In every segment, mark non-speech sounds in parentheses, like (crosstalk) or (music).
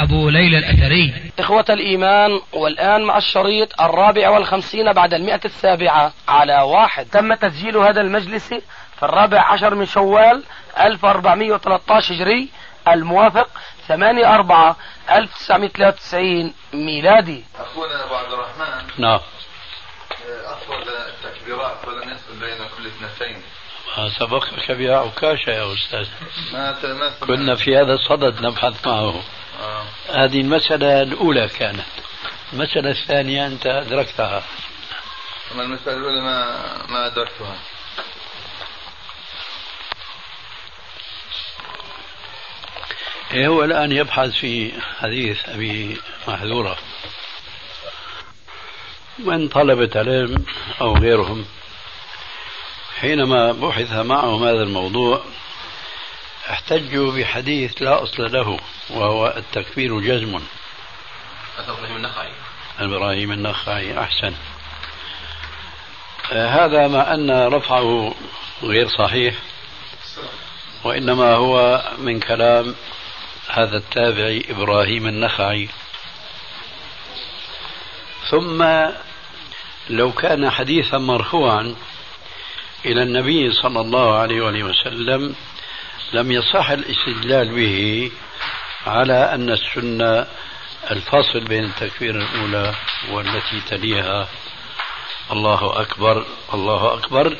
أبو ليلى الأثري. إخوة الإيمان والآن مع الشريط الرابع والخمسين بعد المئة السابعة على واحد. تم تسجيل هذا المجلس في الرابع عشر من شوال 1413 هجري الموافق 8 4 1993 ميلادي. أخونا أبو عبد الرحمن نعم. أفرد التكبيرات ولم يفصل بين كل اثنتين. ما سبقك بها عكاشة يا أستاذ؟ ما. كنا في هذا الصدد نبحث معه. آه. هذه المسألة الأولى كانت. المسألة الثانية أنت أدركتها. أما المسألة الأولى ما ما أدركتها. إيه هو الآن يبحث في حديث أبي محذورة. من طلبة علم أو غيرهم حينما بحث معهم هذا الموضوع احتجوا بحديث لا أصل له وهو التكفير جزم. إبراهيم النخعي. إبراهيم النخعي أحسن. آه، هذا مع أن رفعه غير صحيح وإنما هو من كلام هذا التابعي إبراهيم النخعي. ثم لو كان حديثا مرفوعا إلى النبي صلى الله عليه وآله وسلم لم يصح الاستدلال به على أن السنة الفاصل بين التكبير الأولى والتي تليها. الله أكبر الله أكبر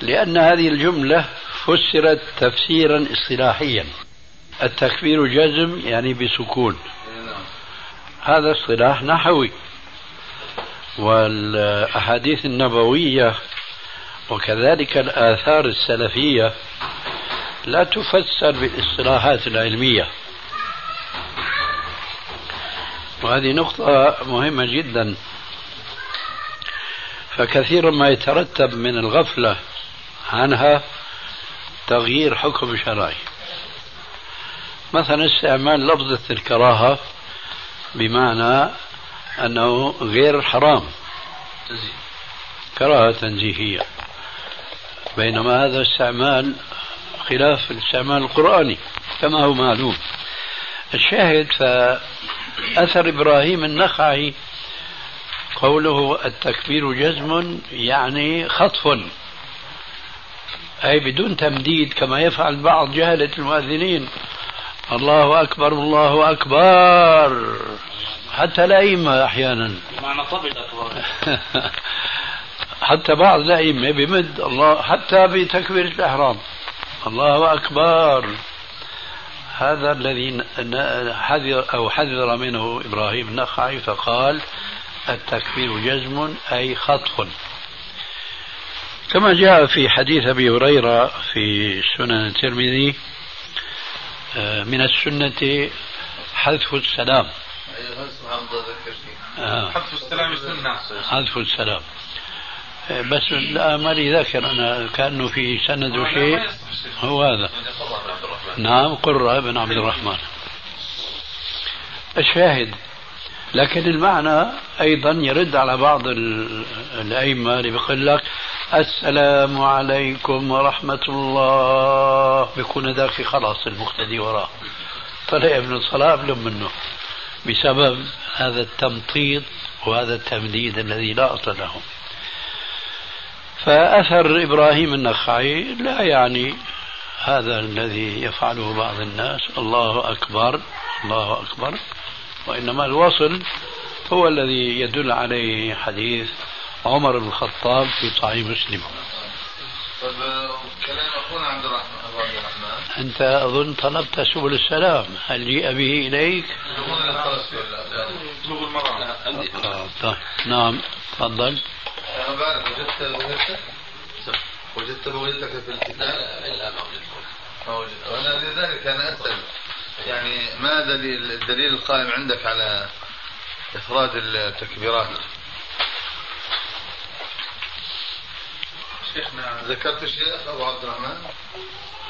لأن هذه الجملة فسرت تفسيرا اصطلاحيا. التكبير جزم يعني بسكون. هذا اصطلاح نحوي. والأحاديث النبوية وكذلك الآثار السلفية لا تفسر بالاصطلاحات العلمية. وهذه نقطة مهمة جدا. فكثيرا ما يترتب من الغفلة عنها تغيير حكم شرعي. مثلا استعمال لفظة الكراهة بمعنى أنه غير حرام. كراهة تنزيهية. بينما هذا استعمال خلاف الاستعمال القرآني كما هو معلوم. الشاهد فأثر إبراهيم النخعي قوله التكبير جزم يعني خطف أي بدون تمديد كما يفعل بعض جهلة المؤذنين. الله أكبر الله أكبر. حتى الأئمة أحيانا. معنى طبل (laughs) حتى بعض الأئمة بمد الله حتى بتكبيرة الإحرام. الله أكبر. هذا الذي حذر أو حذر منه إبراهيم النخعي فقال التكبير جزم أي خطف. كما جاء في حديث أبي هريرة في سنن الترمذي آه، من السنة حذف السلام. ذكرتني. آه. حذف السلام سنة حذف السلام. بس لا مالي ذاكر أنا كأنه في سند شيء. هو هذا. نعم قرة بن عبد الرحمن. الشاهد. لكن المعنى أيضا يرد على بعض ال- الأئمة اللي بيقول لك السلام عليكم ورحمة الله. بيكون ذاك خلاص المقتدي وراه. طلع ابن الصلاة بلم منه. بسبب هذا التمطيط وهذا التمديد الذي لا أصل له. فأثر إبراهيم النخعي لا يعني هذا الذي يفعله بعض الناس الله أكبر الله أكبر. وإنما الوصل هو الذي يدل عليه حديث عمر بن الخطاب في صحيح مسلم. طيب كلام أخونا عبد الرحمن أنت أظن طلبت سبل السلام هل جيء به إليك؟ أخونا اللي خلص في ال- بلوغ المرأة آه، طيب. نعم تفضل. أنا بعرف وجدت بوجدتك وجدت بوجدتك في الكتاب. لا ما وجدت. موجود وأنا لذلك أنا أسأل يعني ما دليل الدليل القائم عندك على إفراد التكبيرات شيخنا ذكرت شيء أبو عبد الرحمن؟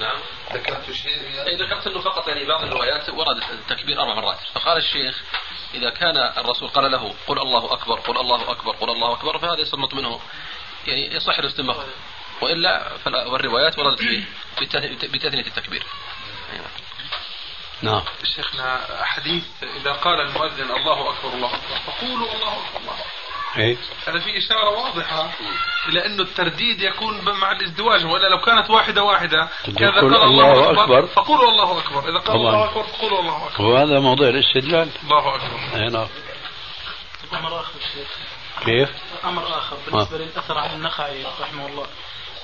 نعم. ذكرت شيء أي ذكرت أنه فقط يعني بعض الروايات ورد التكبير أربع مرات. فقال الشيخ إذا كان الرسول قال له قل الله أكبر قل الله أكبر قل الله أكبر فهذا يصمت منه يعني يصح الاستنباط. وإلا فلا والروايات وردت في بتثنية التكبير. نعم. شيخنا حديث إذا قال المؤذن الله أكبر الله أكبر فقولوا الله أكبر. الله إيه هذا في إشارة واضحة إلى أنه الترديد يكون مع الازدواج وإلا لو كانت واحدة واحدة تقول قال الله أكبر. فقولوا الله أكبر. إذا قال. الله أكبر فقولوا الله أكبر. وهذا موضوع الاستدلال. الله أكبر. اي نعم. أمر آخر شيخ. كيف؟ أمر آخر بالنسبة للأثر عن النخعي رحمه الله.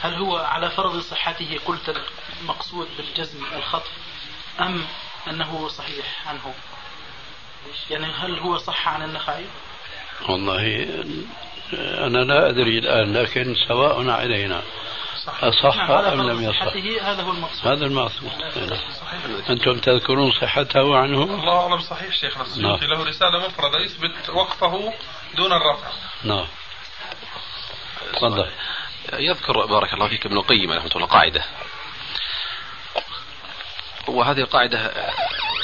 هل هو على فرض صحته قلت المقصود بالجزم الخطف أم أنه صحيح عنه؟ يعني هل هو صح عن النخعي؟ والله أنا لا أدري الآن لكن سواء علينا. أصح نعم، أم لم يصح؟ هذا هو المقصود. هذا المقصود. أنتم تذكرون صحته عنه؟ الله أعلم صحيح شيخنا السيوطي له رسالة مفردة يثبت وقفه دون الرفع. نعم. تفضل. يذكر بارك الله فيك ابن القيم رحمة الله قاعدة. وهذه القاعدة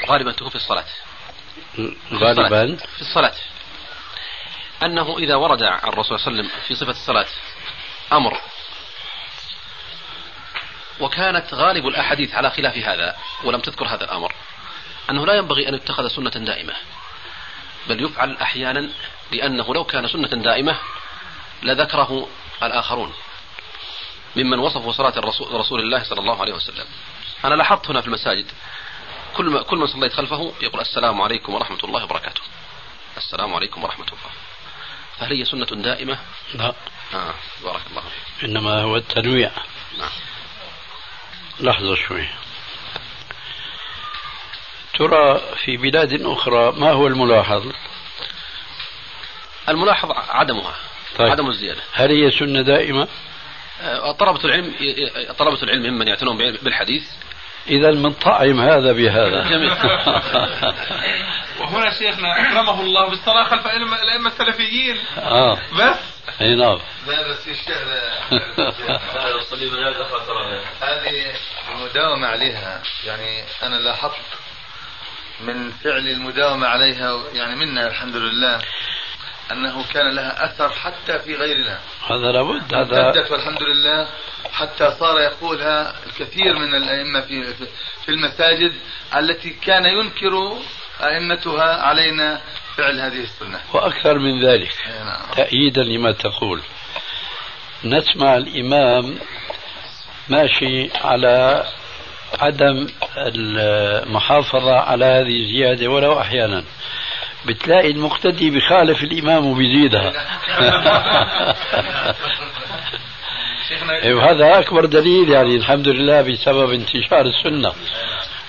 غالبا تكون في الصلاة. في غالبا؟ الصلاة. في الصلاة. أنه إذا ورد عن الرسول صلى الله عليه وسلم في صفة الصلاة أمر. وكانت غالب الأحاديث على خلاف هذا ولم تذكر هذا الأمر. أنه لا ينبغي أن يتخذ سنة دائمة. بل يفعل أحيانا لأنه لو كان سنة دائمة لذكره الآخرون ممن وصفوا صلاة رسول الله صلى الله عليه وسلم. أنا لاحظت هنا في المساجد كل ما كل من صليت خلفه يقول السلام عليكم ورحمة الله وبركاته. السلام عليكم ورحمة الله. فهل هي سنة دائمة؟ لا. آه بارك الله فيك. إنما هو التنويع. نعم. لحظة شوي. ترى في بلاد أخرى ما هو الملاحظ؟ الملاحظ عدمها طيب. عدم الزيادة. هل هي سنة دائمة؟ آه، طلبة العلم طلبة العلم ممن يعتنون بالحديث. إذا من طعم هذا بهذا. جميل. (laughs) وهنا شيخنا أكرمه الله بالصلاة خلف الأئمة السلفيين. آه. بس. أي نعم. لا بس في شيء (laughs) هذه المداومة عليها. يعني أنا لاحظت من فعل المداومة عليها يعني منا الحمد لله أنه كان لها أثر حتى في غيرنا. هذا لابد هذا امتدت والحمد لله حتى صار يقولها الكثير من الأئمة في في- في المساجد التي كان ينكر أئمتها علينا فعل هذه السنة. وأكثر من ذلك أي نعم. تأييدا لما تقول. نسمع الإمام ماشي على عدم المحافظة على هذه الزيادة ولو أحيانا. بتلاقي المقتدي بخالف الإمام وبيزيدها (laughs) إيه، وهذا أكبر دليل يعني الحمد لله بسبب انتشار السنة.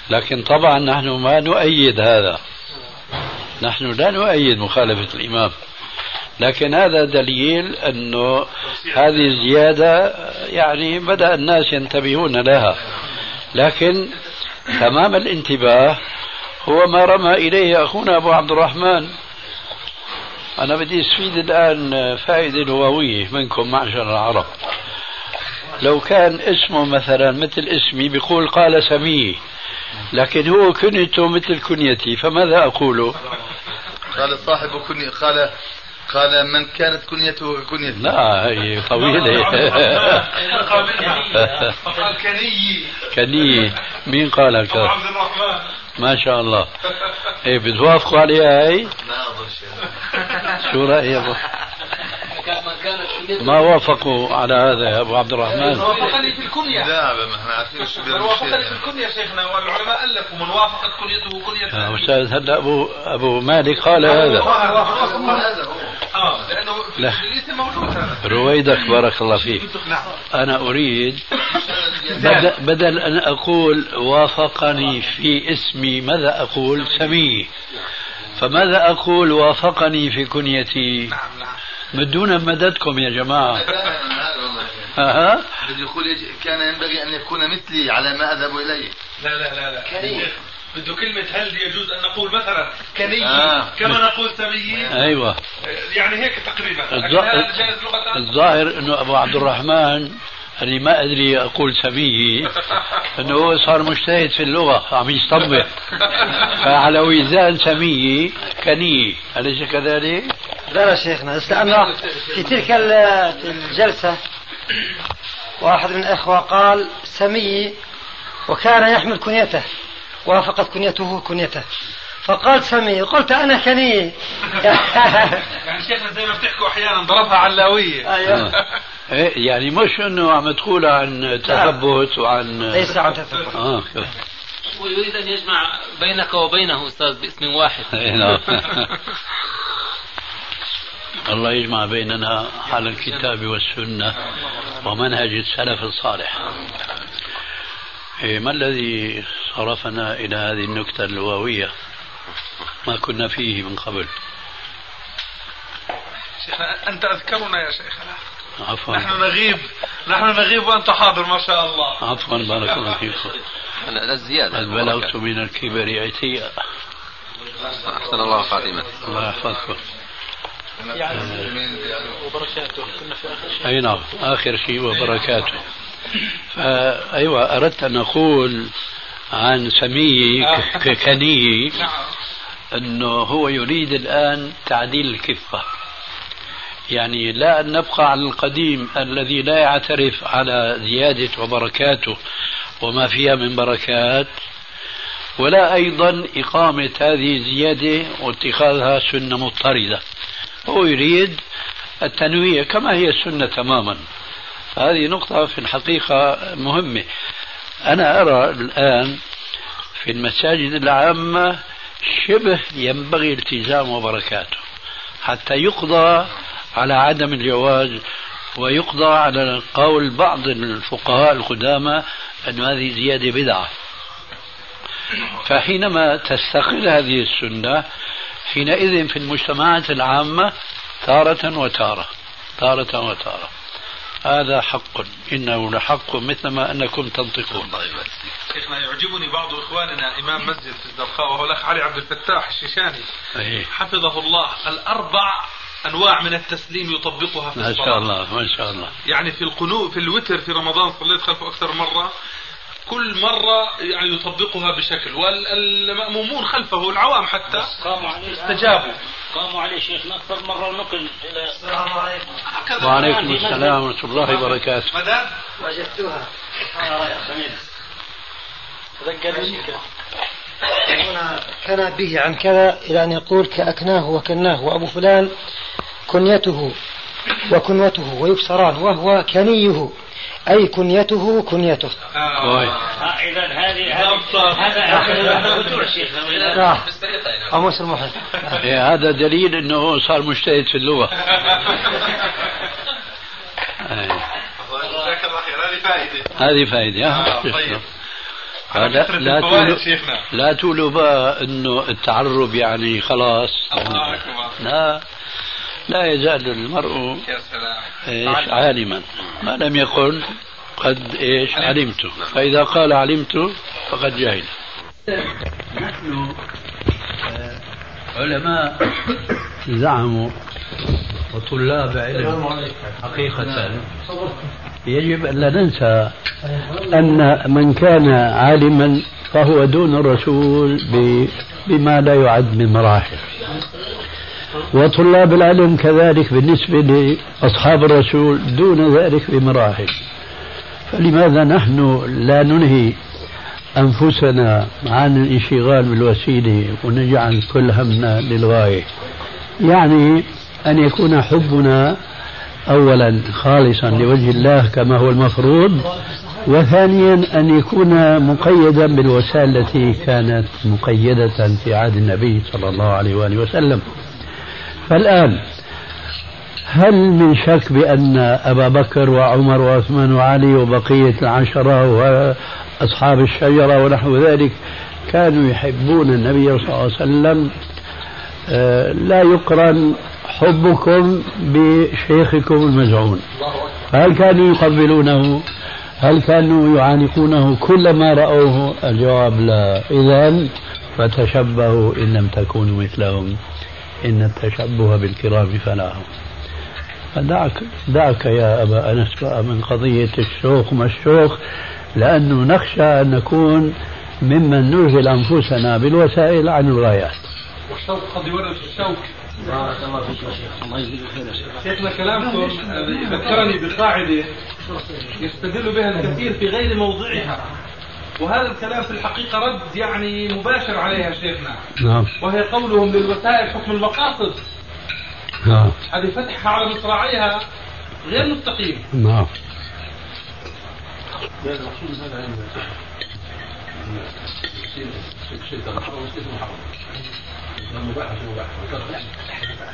لكن طبعا نحن ما نؤيد هذا. نحن لا نؤيد مخالفة الإمام. لكن هذا دليل أنه هذه الزيادة يعني بدأ الناس ينتبهون لها. لكن تمام الانتباه هو ما رمى إليه أخونا أبو عبد الرحمن. أنا بدي أستفيد الآن فائدة لغوية منكم معشر العرب. لو كان اسمه مثلا مثل اسمي بيقول قال سميه. لكن هو كنيته مثل كنيتي فماذا أقول؟ قال صاحب كنية قال قال من كانت كنيته ككنيته لا هي طويلة (laughs) (laughs) فقال كني. كنية مين قال عبد الرحمن. ما شاء الله. إيه بتوافقوا عليها هي لا شو رأي أبو ما وافقوا على هذا يا أبو عبد الرحمن. وافقني في الكنية. لا ما إحنا عارفين من وافقني في الكنية شيخنا والعلماء ألفوا من وافقت كنيته كنية يا ثانية. أستاذ هلا أبو أبو مالك قال هذا آه لأنه في لا. الاسم موجود هذا. رويدك بارك الله فيك. نعم. أنا أريد (laughs) بدل, بدل أن أقول وافقني في اسمي ماذا أقول؟ سمي فماذا أقول وافقني في كنيتي؟ نعم نعم. مدونا مددكم يا جماعة. هذا والله. ها بده يقول كان ينبغي أن يكون مثلي على ما أذهب إليه. لا لا لا لا. بده كلمة هل يجوز أن نقول مثلا كني آه. كما نقول سمي أيوه. يعني هيك تقريبا. الظاهر إنه أبو عبد الرحمن اللي ما أدري أقول سميه. (laughs) أنه هو صار مجتهد في اللغة عم يستنبط. فعلى وزان سميه كنيه أليس كذلك؟ لا لا شيخنا بس لأنه في تلك ال- في الجلسة واحد من الإخوة قال سمي وكان يحمل كنيته وافقت كنيته كنيته. فقال سمي قلت أنا كني. (laughs) يعني شيخنا زي ما بتحكوا أحيانا ضربها علاوية أيوه. إيه، (laughs) يعني مش إنه عم تقول عن تثبت وعن ليس عن تثبت. آه ويريد أن يجمع بينك وبينه أستاذ باسم واحد. إيه، نعم. الله يجمع بيننا على الكتاب والسنة ومنهج السلف الصالح. إيه، ما الذي صرفنا إلى هذه النكتة اللغوية؟ ما كنا فيه من قبل. شيخنا أنت أذكرنا يا شيخنا عفوا. نحن نغيب. نحن نغيب وأنت حاضر ما شاء الله. عفوا بارك الله فيكم لا الزيادة قد بلغت من الكبر عتيا؟ أحسن الله خاتمة. الله يحفظكم وبركاته. كنا في آخر شيء. أي نعم آخر شيء وبركاته. فايوه أردت أن أقول عن سمي ك- كني أنه هو يريد الآن تعديل الكفة. يعني لا أن نبقى على القديم الذي لا يعترف على زيادة وبركاته وما فيها من بركات ولا أيضا إقامة هذه الزيادة واتخاذها سنة مضطردة. هو يريد التنويع كما هي السنة تماما. هذه نقطة في الحقيقة مهمة. أنا أرى الآن في المساجد العامة شبه ينبغي التزام وبركاته حتى يقضى على عدم الجواز ويقضى على قول بعض الفقهاء القدامى أن هذه زيادة بدعة. فحينما تستقل هذه السنة حينئذ في المجتمعات العامة تارة وتارة تارة وتارة. هذا حق إنه لحق مثل ما أنكم تنطقون. شيخنا يعجبني بعض إخواننا إمام مسجد في الزرقاء وهو الأخ علي عبد الفتاح الشيشاني. إيه. حفظه الله الأربع أنواع من التسليم يطبقها في ما الصلاة. شاء الله ما شاء الله. يعني في القنوت في الوتر في رمضان صليت خلفه أكثر مرة كل مرة يعني يطبقها بشكل. والمأمومون خلفه العوام حتى قاموا عليه استجابوا. قاموا عليه شيخنا أكثر مرة ونقل إلى السلام عليكم. وعليكم السلام ورحمة الله وبركاته. مدام وجدتها. ذكرني هنا كان به عن كذا إلى أن يقول كأكناه وكناه وأبو فلان كنيته وكنوته ويكسران وهو كنيه أي كنيته كنيته. كويس إذا هذه هذا هذا قاموس المحيط إيه، هذا دليل أنه صار مجتهد في اللغة. (laughs) جزاك الله خير. هذه فائدة. هذه فائدة آه،؟ طيب. لا لا تقولوا لا تقولوا بقى إنه التعرب يعني خلاص. الله أكبر لا لا يزال المرء يا سلام. إيش؟ عالما. ما لم يقل قد إيش؟ علمت. فإذا قال علمت فقد جهل نحن آه، علماء (coughs) زعموا وطلاب علم. حقيقة. يجب أن لا ننسى أن من كان عالما فهو دون الرسول بما لا يعد من مراحل. وطلاب العلم كذلك بالنسبة لأصحاب الرسول دون ذلك بمراحل. فلماذا نحن لا ننهي أنفسنا عن الانشغال بالوسيلة ونجعل كل همنا للغاية؟ يعني أن يكون حبنا أولا خالصا لوجه الله كما هو المفروض وثانيا أن يكون مقيدا بالوسائل التي كانت مقيدة في عهد النبي صلى الله عليه وآله وسلم. فالآن هل من شك بأن أبا بكر وعمر وعثمان وعلي وبقية العشرة وأصحاب الشجرة ونحو ذلك كانوا يحبون النبي صلى الله عليه وسلم؟ آه، لا يقرن حبكم بشيخكم المزعون هل كانوا يقبلونه؟ هل كانوا يعانقونه؟ كلما رأوه الجواب لا. إذا فتشبهوا إن لم تكونوا مثلهم. إن التشبه بالكرام فلاح. فدعك دعك يا أبا أنس من قضية الشوق ما الشوق لأنه نخشى أن نكون ممن نشغل أنفسنا بالوسائل عن الغايات. والشوق قد يورث الشوك بارك الله فيك يا شيخ الله يجزيك خير شيخنا كلامكم ذكرني بقاعدة يستدل بها الكثير في غير موضعها وهذا الكلام في الحقيقة رد يعني مباشر عليها شيخنا نعم وهي قولهم للوسائل حكم المقاصد نعم هذه فتحها على مصراعيها غير مستقيم نعم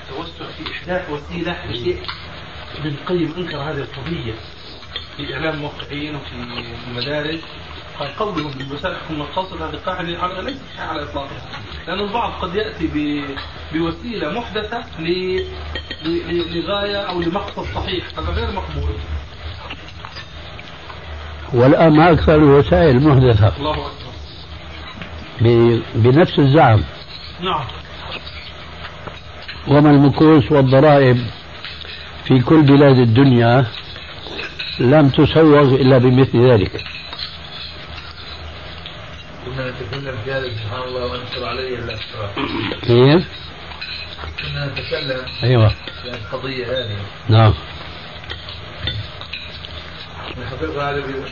التوسع في احداث وسيله لشيء ابن القيم انكر هذه القضية في اعلام الموقعين وفي المدارس قال قولهم بالوسائل حكم المقاصد هذه قاعدة على ليست صحيحه على اطلاقها لأن البعض قد ياتي ب... بوسيله محدثه ل... ل... لغايه أو لمقصد صحيح هذا غير مقبول والآن ما أكثر الوسائل محدثة الله أكبر. ب- بنفس الزعم. نعم. وما المكوس والضرائب في كل بلاد الدنيا لم تسوغ إلا بمثل ذلك. كنا نتكلم في هذا سبحان الله وانشر علي الاسرار كيف؟ كنا نتكلم أيوة. في القضية هذه. نعم. الحقيقة هذا بي-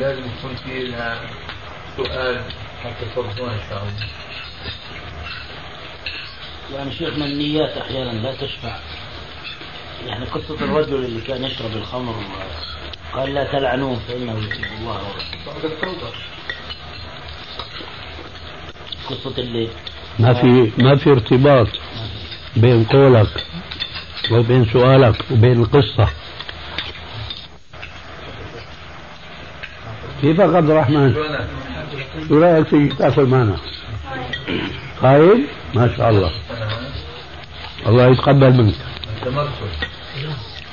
لازم يكون في لها سؤال حتى ترضون إن شاء الله. يعني شيخنا النيات أحيانا لا تشفع يعني قصة الرجل اللي كان يشرب الخمر قال لا تلعنوه فإنه يحب الله ورسوله بعد قصة اللي ما في ما في ارتباط بين قولك وبين سؤالك وبين القصة كيفك عبد الرحمن؟ شو رأيك تيجي تأكل معنا؟ قايم؟ ما شاء الله الله يتقبل منك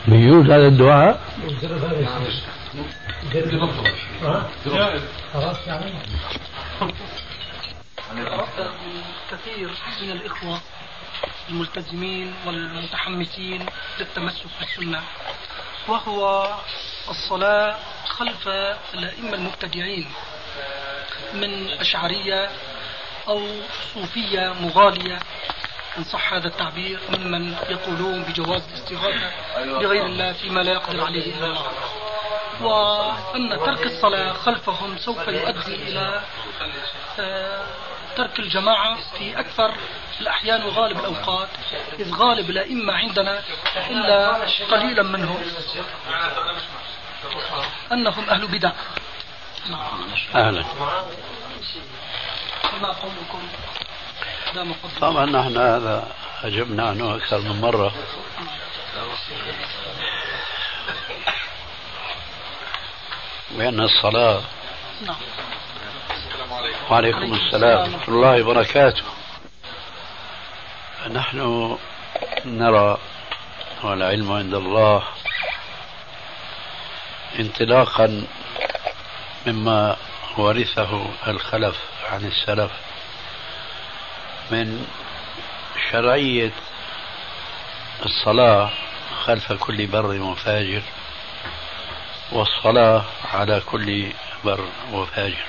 بيجوز هذا الدعاء؟ كثير من الإخوة الملتزمين والمتحمسين للتمسك بالسنة وهو الصلاة خلف الأئمة المبتدعين من أشعرية أو صوفية مغالية إن صح هذا التعبير ممن يقولون بجواز الاستغاثة بغير الله فيما لا يقدر عليه إلا الله. وأن ترك الصلاة خلفهم سوف يؤدي إلى آه، ترك الجماعة في أكثر الأحيان وغالب الأوقات إذ غالب الأئمة عندنا إلا قليلا منهم. أنهم أهل بدع. أهلا. فما قولكم طبعا نحن هذا أجبنا عنه أكثر من مرة. بأن الصلاة. نعم. وعليكم السلام. ورحمة الله وبركاته. نحن نرى والعلم عند الله انطلاقا مما ورثه الخلف. عن السلف من شرعية الصلاة خلف كل بر وفاجر والصلاة على كل بر وفاجر.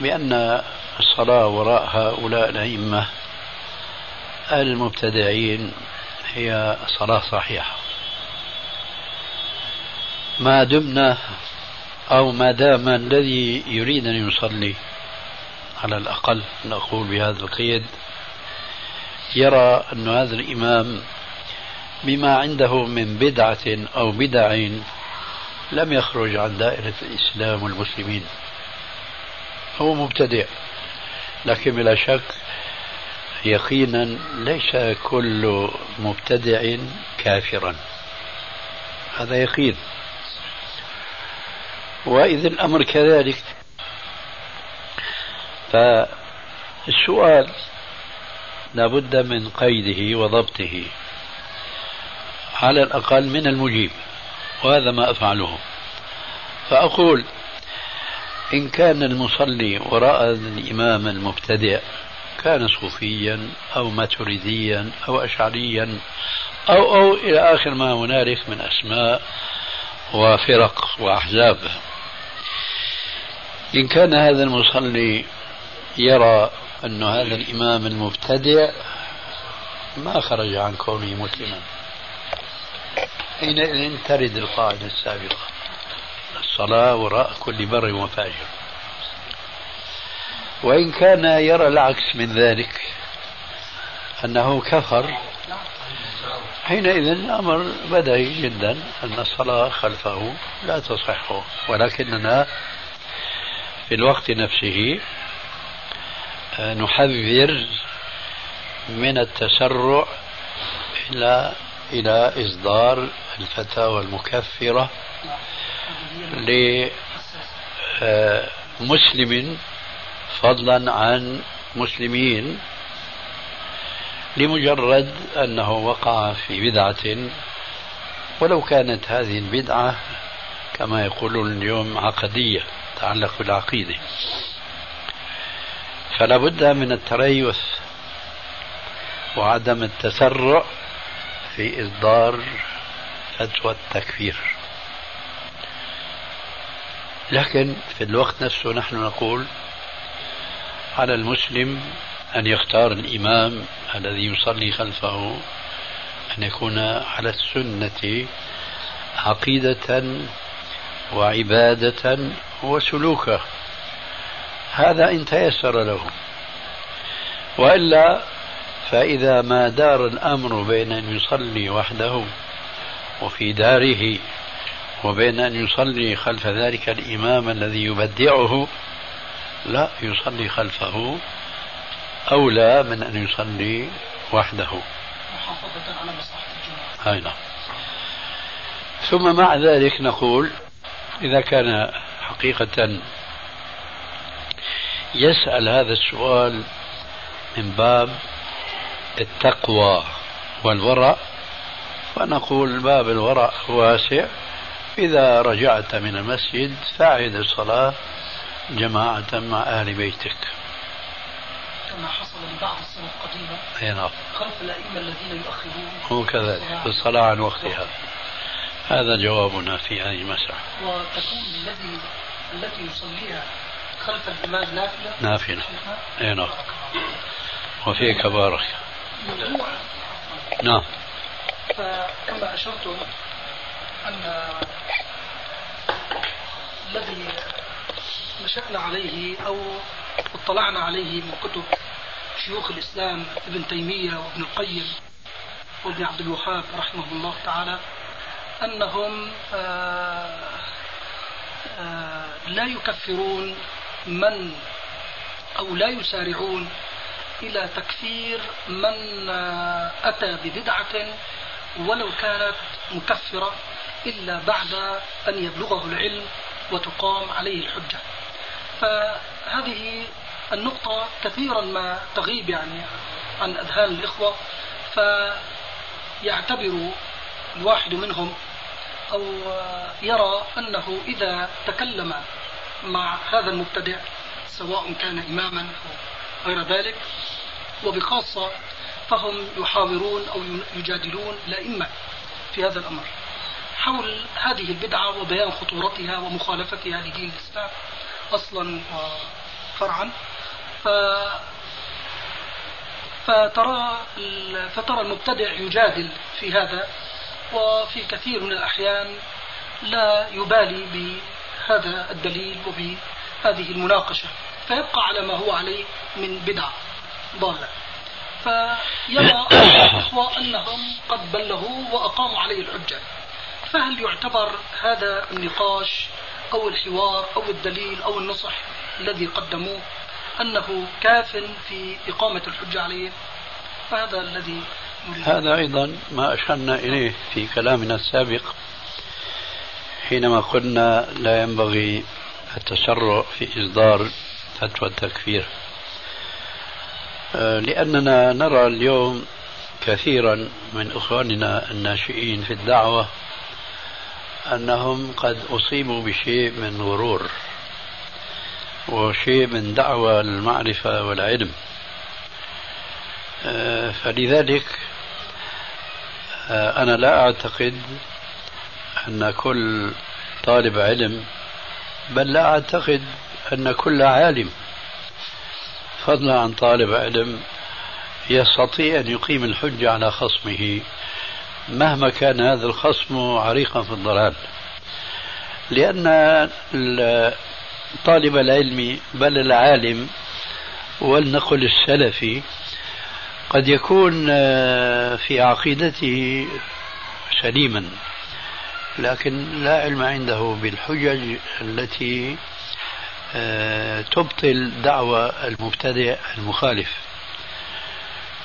بأن الصلاة وراء هؤلاء الأئمة المبتدعين هي صلاة صحيحة. ما دمنا أو ما دام الذي يريد أن يصلي. على الأقل نقول بهذا القيد يرى أن هذا الإمام بما عنده من بدعة أو بدع لم يخرج عن دائرة الإسلام والمسلمين. هو مبتدع لكن بلا شك يقينا ليس كل مبتدع كافرا. هذا يقين. وإذا الأمر كذلك. فالسؤال لابد من قيده وضبطه على الأقل من المجيب وهذا ما أفعله. فأقول إن كان المصلي وراء الإمام المبتدئ كان صوفيا أو ماتريديا أو أشعريا أو أو إلى آخر ما هنالك من أسماء وفرق وأحزاب. إن كان هذا المصلي يرى أن هذا الإمام المبتدئ ما خرج عن كونه مسلما. حينئذ ترد القاعدة السابقة. الصلاة وراء كل بر وفاجر. وإن كان يرى العكس من ذلك أنه كفر حينئذ الأمر بديهي جدا أن الصلاة خلفه لا تصح ولكننا في الوقت نفسه نحذر من التسرع إلى إلى إصدار الفتاوى المكفرة لمسلم فضلا عن مسلمين لمجرد أنه وقع في بدعة. ولو كانت هذه البدعة كما يقولون اليوم عقدية. تتعلق بالعقيدة. فلا بد من التريث وعدم التسرع في إصدار فتوى التكفير. لكن في الوقت نفسه نحن نقول على المسلم أن يختار الإمام الذي يصلي خلفه أن يكون على السنة عقيدة وعبادة وسلوكا هذا إن تيسر له. وإلا فإذا ما دار الأمر بين أن يصلي وحده وفي داره وبين أن يصلي خلف ذلك الإمام الذي يبدعه لا يصلي خلفه أولى من أن يصلي وحده. محافظة على مصلحة الجماعة. أي نعم. ثم مع ذلك نقول إذا كان حقيقة يسأل هذا السؤال من باب التقوى والورع فنقول باب الورع واسع إذا رجعت من المسجد فأعد الصلاة جماعة مع أهل بيتك. كما حصل لبعض السنة القديمة. أي نعم. خلف الأئمة الذين يؤخرون هو كذلك. الصلاة عن وقتها. هذا جوابنا في هذه المسألة. وتكون الذي التي يصليها خلف الإمام نافلة؟ نافلة. أي نعم. وفيك بارك. نعم. فكما أشرتم أن الذي نشأنا عليه أو اطلعنا عليه من كتب شيوخ الإسلام ابن تيمية وابن القيم وابن عبد الوهاب رحمه الله تعالى أنهم آه، آه، لا يكفرون من أو لا يسارعون إلى تكفير من آه، أتى ببدعة ولو كانت مكفرة إلا بعد أن يبلغه العلم وتقام عليه الحجة. فهذه النقطة كثيرا ما تغيب يعني عن أذهان الإخوة فيعتبر الواحد منهم أو يرى أنه إذا تكلم مع هذا المبتدع سواء كان إماما أو غير ذلك وبخاصة فهم يحاورون أو يجادلون الأئمة في هذا الأمر. حول هذه البدعة وبيان خطورتها ومخالفتها لدين الإسلام أصلا وفرعا ف فترى فترى المبتدع يجادل في هذا وفي كثير من الأحيان لا يبالي بهذا الدليل وبهذه المناقشة فيبقى على ما هو عليه من بدعة ضالة. فيرى (coughs) الإخوة أنهم قد بلغوا وأقاموا عليه الحجة. فهل يعتبر هذا النقاش أو الحوار أو الدليل أو النصح الذي قدموه أنه كاف في إقامة الحجة عليه؟ فهذا الذي هذا أيضا ما أشرنا إليه في كلامنا السابق حينما قلنا لا ينبغي التسرع في إصدار فتوى التكفير. آه، لأننا نرى اليوم كثيرا من إخواننا الناشئين في الدعوة أنهم قد أصيبوا بشيء من غرور وشيء من دعوة المعرفة والعلم. آه، فلذلك أنا لا أعتقد أن كل طالب علم بل لا أعتقد أن كل عالم فضلا عن طالب علم يستطيع أن يقيم الحجة على خصمه مهما كان هذا الخصم عريقا في الضلال. لأن طالب العلم بل العالم ولنقل السلفي قد يكون آه، في عقيدته سليما لكن لا علم عنده بالحجج التي آه، تبطل دعوى المبتدئ المخالف.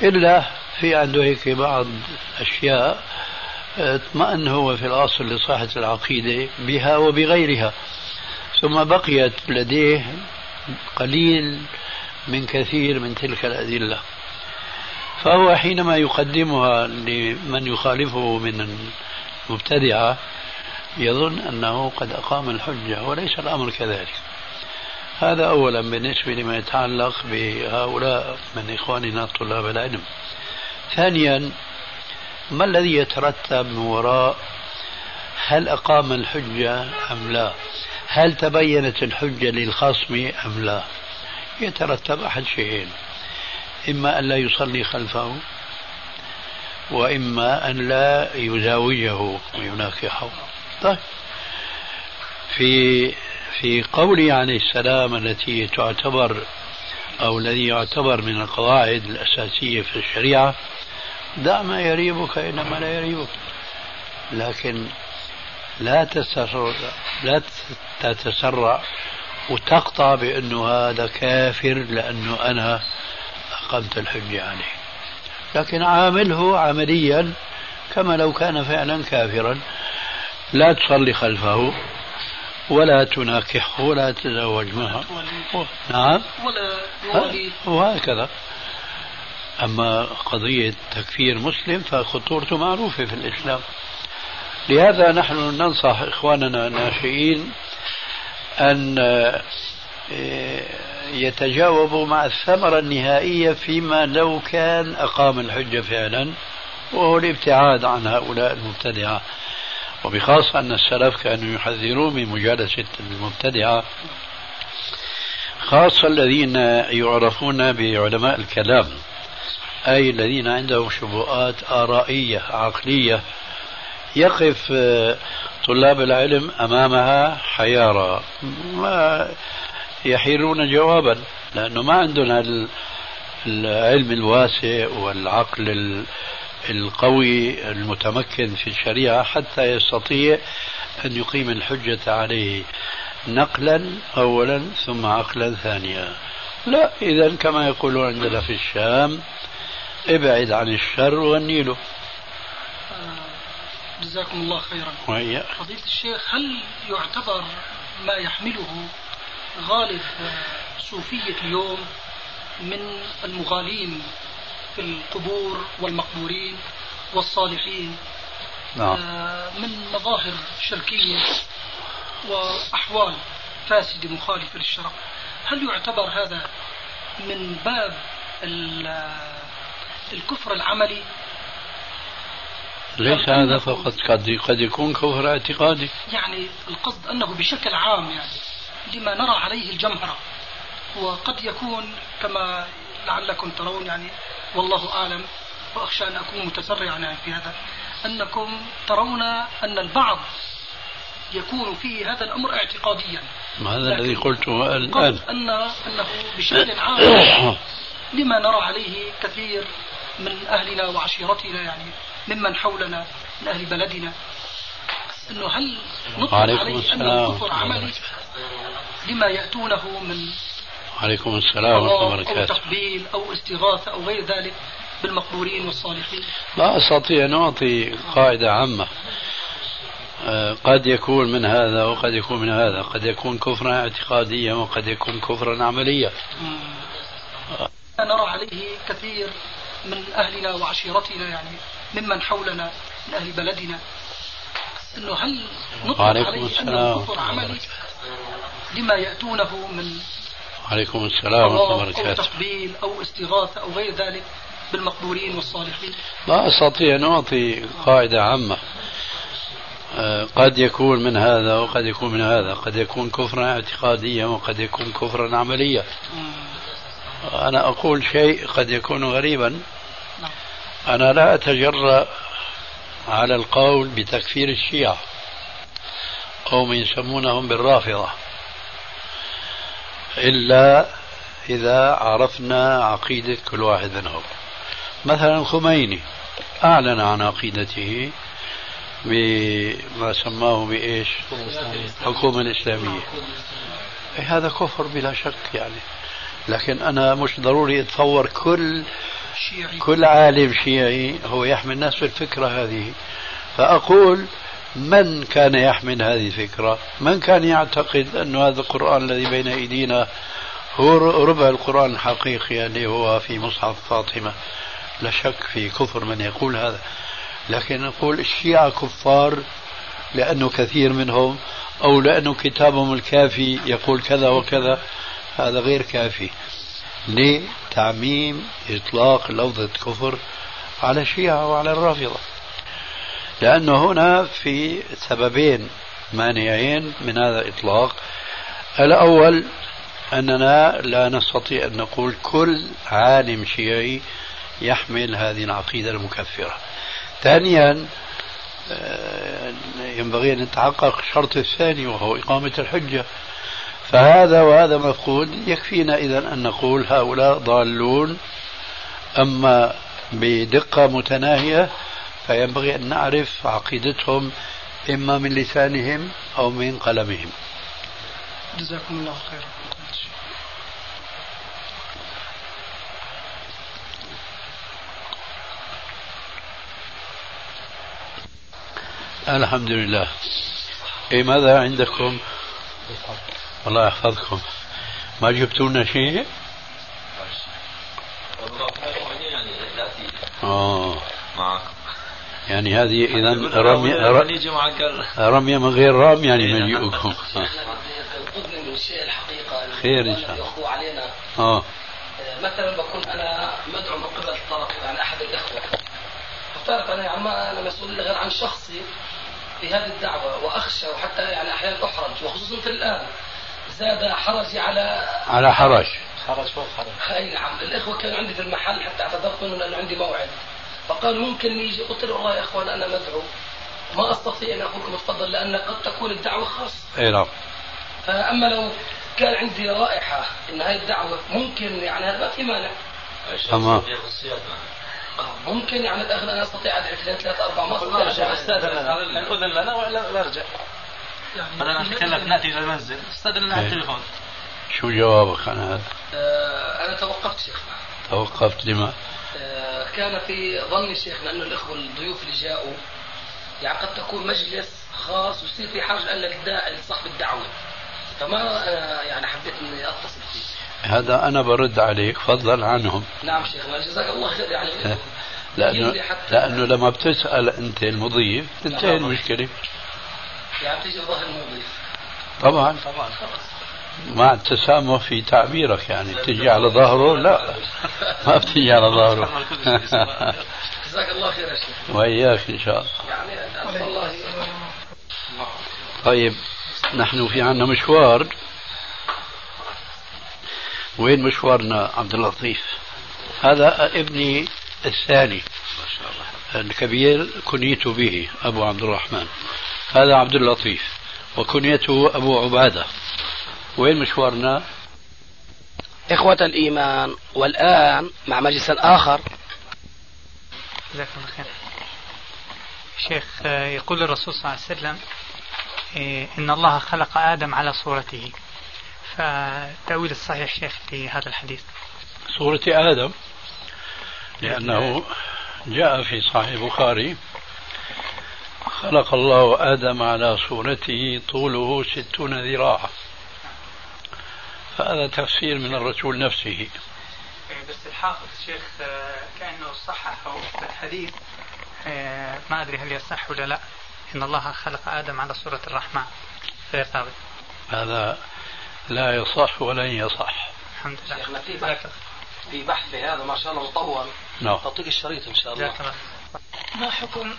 إلا في عنده هيك بعض أشياء اطمأن هو في الأصل لصحة العقيدة بها وبغيرها. ثم بقيت لديه قليل من كثير من تلك الأدلة. فهو حينما يقدمها لمن يخالفه من المبتدعة يظن أنه قد أقام الحجة وليس الأمر كذلك. هذا أولا بالنسبة لما يتعلق بهؤلاء من إخواننا طلاب العلم. ثانيا ما الذي يترتب من وراء هل أقام الحجة أم لا؟ هل تبينت الحجة للخصم أم لا؟ يترتب أحد شيئين. إما أن لا يصلي خلفه وإما أن لا يزاوجه ويناكحه طيب. في في قوله عليه السلام التي تعتبر أو الذي يعتبر من القواعد الأساسية في الشريعة دع ما يريبك إلى ما لا يريبك. لكن لا تسرع لا تتسرع وتقطع بأنه هذا كافر لأنه أنا أقمت الحجة عليه. لكن عامله عمليا كما لو كان فعلا كافرا. لا تصلي خلفه ولا تناكحه ولا تتزوج معه. نعم. ولا وهكذا. أما قضية تكفير مسلم فخطورته معروفة في الإسلام. لهذا نحن ننصح إخواننا الناشئين أن يتجاوبوا مع الثمرة النهائية فيما لو كان أقام الحجة فعلا وهو الابتعاد عن هؤلاء المبتدعة. وبخاصة أن السلف كانوا يحذرون من مجالسة المبتدعة خاصة الذين يعرفون بعلماء الكلام أي الذين عندهم شبهات آرائية عقلية. يقف آه، طلاب العلم أمامها حيارى ما يحيرون جوابا لأنه ما عندنا العلم الواسع والعقل القوي المتمكن في الشريعة حتى يستطيع أن يقيم الحجة عليه نقلا أولا ثم عقلا ثانيا لا إذا كما يقولون عندنا في الشام ابعد عن الشر والنيل جزاكم الله خيرا. فضيلة الشيخ هل يعتبر ما يحمله غالب صوفية اليوم من المغالين في القبور والمقبورين والصالحين نعم. آه، من مظاهر شركية وأحوال فاسدة مخالفة للشرع. هل يعتبر هذا من باب الكفر العملي؟ ليس هذا فقط قد قد يكون كفر اعتقادي. يعني القصد أنه بشكل عام يعني. لما نرى عليه الجمهرة وقد يكون كما لعلكم ترون يعني والله أعلم وأخشى أن أكون متسرعا يعني في هذا أنكم ترون أن البعض يكون في هذا الأمر اعتقاديا. هذا الذي قلته الآن؟ ان انه بشكل عام (coughs) لما نرى عليه كثير من أهلنا وعشيرتنا يعني ممن حولنا من أهل بلدنا. أنه هل نطلق عليه أنه كفر عملي؟ لما يأتونه من عليكم السلام ورحمة الله وبركاته. أو تقبيل أو استغاثة أو غير ذلك بالمقبورين والصالحين. لا أستطيع أن أعطي قاعدة عامة. آه، قد يكون من هذا وقد يكون من هذا. قد يكون كفرا اعتقاديا وقد يكون كفرا عمليا. نرى عليه كثير من أهلنا وعشيرتنا يعني ممن حولنا من أهل بلدنا. إنه هل نطلق عليه انه كفر عملي؟ لما يأتونه من عليكم السلام ورحمة الله وبركاته. تقبيل أو استغاثة أو غير ذلك بالمقبورين والصالحين. لا أستطيع أن أعطي قاعدة عامة. آه، قد يكون من هذا وقد يكون من هذا. قد يكون كفرا اعتقاديا وقد يكون كفرا عمليا. أنا أقول شيء قد يكون غريبا. أنا لا أتجرأ على القول بتكفير الشيعة. أو من يسمونهم بالرافضة إلا إذا عرفنا عقيدة كل واحد منهم. مثلا الخميني أعلن عن عقيدته بما سماه بإيش؟ الحكومة الإسلامية. إيه هذا كفر بلا شك يعني. لكن أنا مش ضروري أتصور كل كل عالم شيعي هو يحمل نفس الفكرة هذه. فأقول من كان يحمل هذه الفكرة؟ من كان يعتقد أن هذا القرآن الذي بين أيدينا هو ربع القرآن الحقيقي اللي هو في مصحف فاطمة؟ لا شك في كفر من يقول هذا. لكن نقول الشيعة كفار لأنه كثير منهم أو لأنه كتابهم الكافي يقول كذا وكذا هذا غير كافي. لتعميم إطلاق لفظة كفر على الشيعة وعلى الرافضة. لأنه هنا في سببين مانعين من هذا الإطلاق. الأول أننا لا نستطيع أن نقول كل عالم شيعي يحمل هذه العقيدة المكفرة. ثانيا آه، ينبغي أن نتحقق الشرط الثاني وهو إقامة الحجة. فهذا وهذا مفقود يكفينا إذا أن نقول هؤلاء ضالون. أما بدقة متناهية فينبغي أن نعرف عقيدتهم إما من لسانهم أو من قلمهم. جزاكم الله خيرا. الحمد لله. إيه ماذا عندكم؟ الله يحفظكم ما جبتوا لنا شيء؟ آه. معكم. يعني هذه نيجي معك رمية من غير رام يعني من (laughs) الشيء الحقيقة (laughs) خير إن شاء الله. علينا. آه. مثلا بكون أنا مدعو من قبل طرف يعني أحد الإخوة. أفترض أنا يعني ما أنا مسؤول غير عن شخصي في هذه الدعوة وأخشى وحتى يعني أحيانا أحرج وخصوصا في الآن زاد حرجي على على حرج. حرج فوق حرج. أي نعم. الإخوة كانوا عندي في المحل حتى أعتذرت منهم لأنه عندي موعد. فقالوا ممكن يجي قلت له والله يا إخوان أنا مدعو. ما أستطيع أن أقول لكم تفضل لأن قد تكون الدعوة خاصة. إي نعم. فأما لو كان عندي رائحة إن هذه الدعوة ممكن يعني هذا ما في مانع. تمام. ممكن يعني الآخر أنا أستطيع ادعي اثنين ثلاثة أربعة ما أستطيع أرجع استاذن اذن لنا ولا نرجع أنا نتكلم نأتي إلى المنزل. استاذن لنا على. التليفون. شو جوابك عن هذا؟ آه، أنا توقفت شيخنا توقفت لما؟ آه، كان في ظني شيخنا أنه الإخوة الضيوف اللي جاءوا يعني قد تكون مجلس خاص ويصير في حاجة للداعي لصاحب الدعوة. فما أنا يعني حبيت إني أتصل فيه. هذا أنا برد عليك فضلا عنهم. نعم شيخنا جزاك الله خير يعني (laughs) لأنه لأنه لما بتسأل أنت المضيف تنتهي المشكلة. يعني تيجي ظهر المضيف. طبعا. طبعا. مع التسامح في تعبيرك يعني بتجي على ظهره؟ لا. (laughs) ما بتجي على ظهره. جزاك الله خير يا شيخ. وإياك إن شاء الله. يعني الله طيب نحن في عنا مشوار. وين مشوارنا عبد اللطيف؟ هذا ابني الثاني. الكبير كنيت به أبو عبد الرحمن. هذا عبد اللطيف وكنيته أبو عبادة. وين مشوارنا؟ إخوة الإيمان والآن مع مجلس آخر جزاكم الله خير. شيخ آه، يقول الرسول صلى الله عليه وسلم آه، إن الله خلق آدم على صورته. فالتأويل الصحيح شيخ لهذا الحديث. صورة آدم؟ لأنه جاء في صحيح البخاري خلق الله آدم على صورته طوله ستون ذراعا. هذا تفسير من الرسول نفسه. بس الحافظ شيخ آه، كأنه صححه في الحديث آه، ما أدري هل يصح ولا لا. إن الله خلق آدم على صورة الرحمن. غير ثابت هذا لا يصح ولن يصح. الحمد لله. شيخنا في بحث في بحث هذا ما شاء الله مطول. نعم. تعطيك الشريط إن شاء الله. ما حكم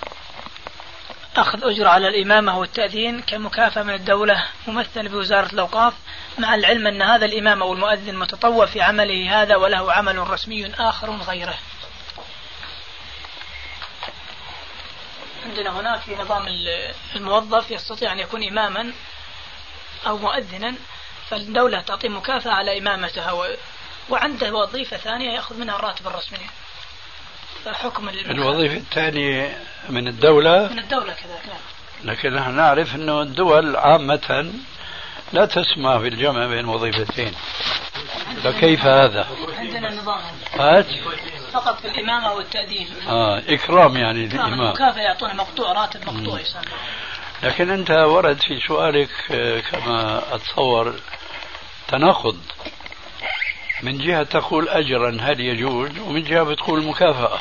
أخذ أجرة على الإمامة والتأذين كمكافأة من الدولة ممثل بوزارة الأوقاف مع العلم أن هذا الإمام أو المؤذن متطوع في عمله هذا وله عمل رسمي آخر غيره. عندنا هناك في نظام الموظف يستطيع أن يكون إماما أو مؤذنا فالدولة تعطيه مكافأة على إمامته وعنده وظيفة ثانية يأخذ منها الراتب الرسمي. فحكم الوظيفة الثانية من الدولة. من الدولة كذلك نعم. لكن نحن نعرف أنه الدول عامة لا تسمح بالجمع بين وظيفتين. فكيف هذا؟ عندنا نظام. هات. فقط في الإمامة والتأديب آه إكرام يعني للإمام مكافأة يعطونه مقطوع راتب مقطوع لكن أنت ورد في سؤالك آه، كما أتصور تناقض. من جهة تقول أجرا هل يجوز ومن جهة بتقول مكافأة.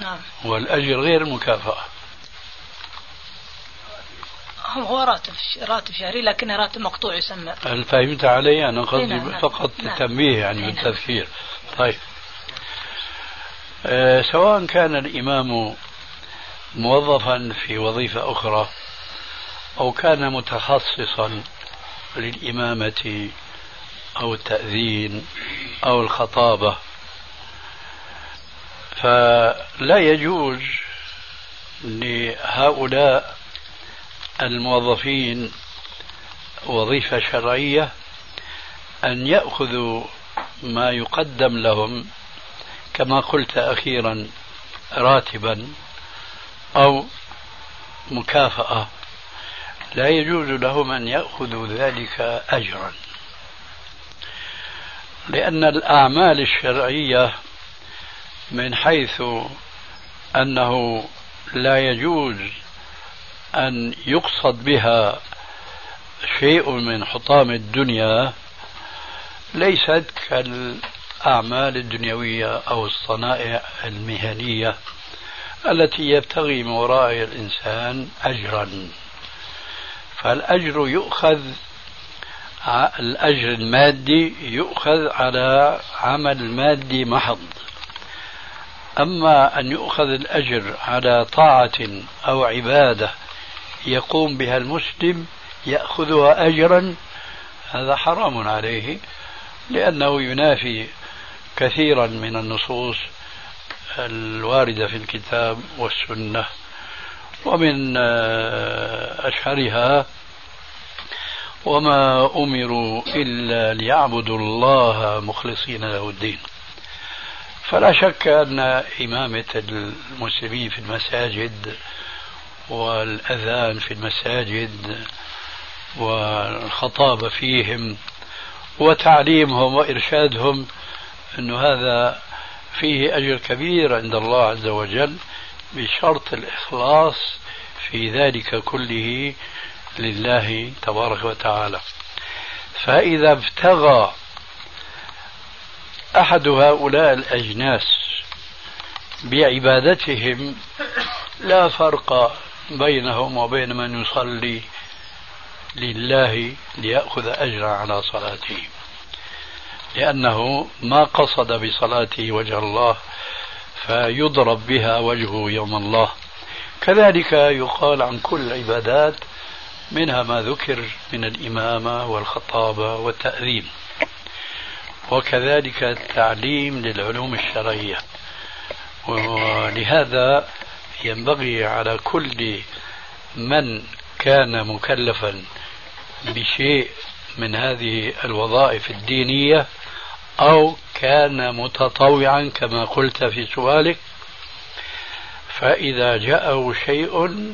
نعم. والأجر غير مكافأة. هو راتب راتب شهري لكنه راتب مقطوع يسمى. هل فهمت علي؟ أنا قصدي نعم، نعم. فقط نعم. تنبيه يعني نعم. بالتذكير. طيب. آه، سواء كان الإمام موظفا في وظيفة أخرى أو كان متخصصا للإمامة أو التأذين أو الخطابة. فلا يجوز لهؤلاء الموظفين وظيفة شرعية أن يأخذوا ما يقدم لهم كما قلت أخيرا راتبا أو مكافأة. لا يجوز لهم أن يأخذوا ذلك أجرا. لأن الأعمال الشرعية من حيث أنه لا يجوز أن يقصد بها شيء من حطام الدنيا ليست كالأعمال الدنيوية أو الصنائع المهنية التي يبتغي من وراء الإنسان أجرا. فالأجر يؤخذ الأجر المادي يؤخذ على عمل مادي محض. أما أن يؤخذ الأجر على طاعة أو عبادة يقوم بها المسلم يأخذها أجرا هذا حرام عليه لأنه ينافي كثيرا من النصوص الواردة في الكتاب والسنة ومن أشهرها وما أمروا إلا ليعبدوا الله مخلصين له الدين. فلا شك أن إمامة المسلمين في المساجد والأذان في المساجد والخطابة فيهم وتعليمهم وإرشادهم أن هذا فيه أجر كبير عند الله عز وجل بشرط الإخلاص في ذلك كله لله تبارك وتعالى. فإذا ابتغى أحد هؤلاء الأجناس بعبادتهم لا فرق بينهم وبين من يصلي لله ليأخذ أجرا على صلاته. لأنه ما قصد بصلاته وجه الله فيضرب بها وجهه يوم الله. كذلك يقال عن كل العبادات منها ما ذكر من الإمامة والخطابة والتأذين وكذلك التعليم للعلوم الشرعية. ولهذا ينبغي على كل من كان مكلفا بشيء من هذه الوظائف الدينية أو كان متطوعا كما قلت في سؤالك فإذا جاءه شيء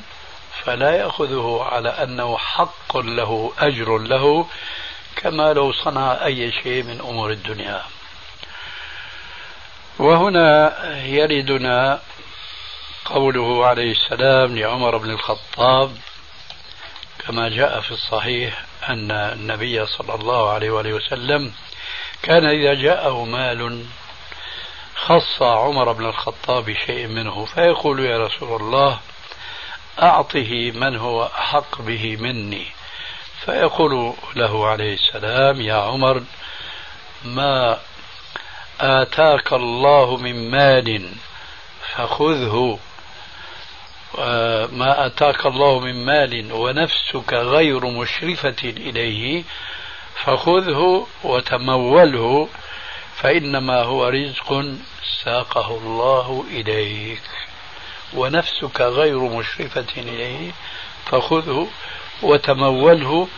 فلا يأخذه على أنه حق له أجر له كما لو صنع أي شيء من أمور الدنيا. وهنا يردنا قوله عليه السلام لعمر بن الخطاب كما جاء في الصحيح أن النبي صلى الله عليه وآله وسلم كان إذا جاءه مال خص عمر بن الخطاب بشيء منه فيقول يا رسول الله أعطه من هو أحق به مني. فيقول له عليه السلام يا عمر ما آتاك الله من مال فخذه ما آتاك الله من مال ونفسك غير مشرفة إليه فخذه وتموله فإنما هو رزق ساقه الله إليك. ونفسك غير مشرفة إليه فخذه وتموله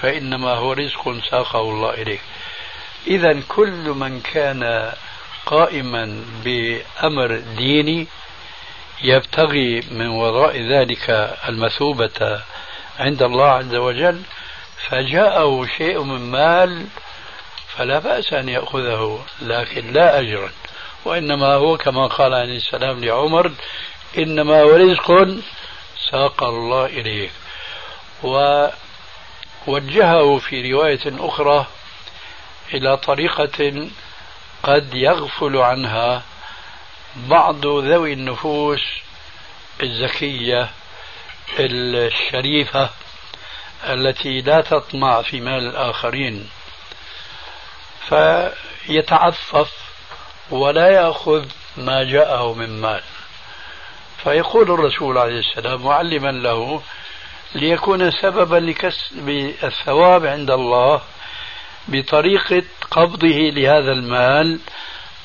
فإنما هو رزق ساقه الله إليك إذا كل من كان قائما بأمر ديني يبتغي من وراء ذلك المثوبة عند الله عز وجل فجاءه شيء من مال فلا بأس أن يأخذه لكن لا أجرا وإنما هو كما قال عليه السلام لعمر إنما هو رزق ساق الله إليك ووجهه في رواية أخرى إلى طريقة قد يغفل عنها بعض ذوي النفوس الزكية الشريفة التي لا تطمع في مال الآخرين. فيتعفف ولا يأخذ ما جاءه من مال. فيقول الرسول عليه السلام معلما له ليكون سببا لكسب الثواب عند الله بطريقة قبضه لهذا المال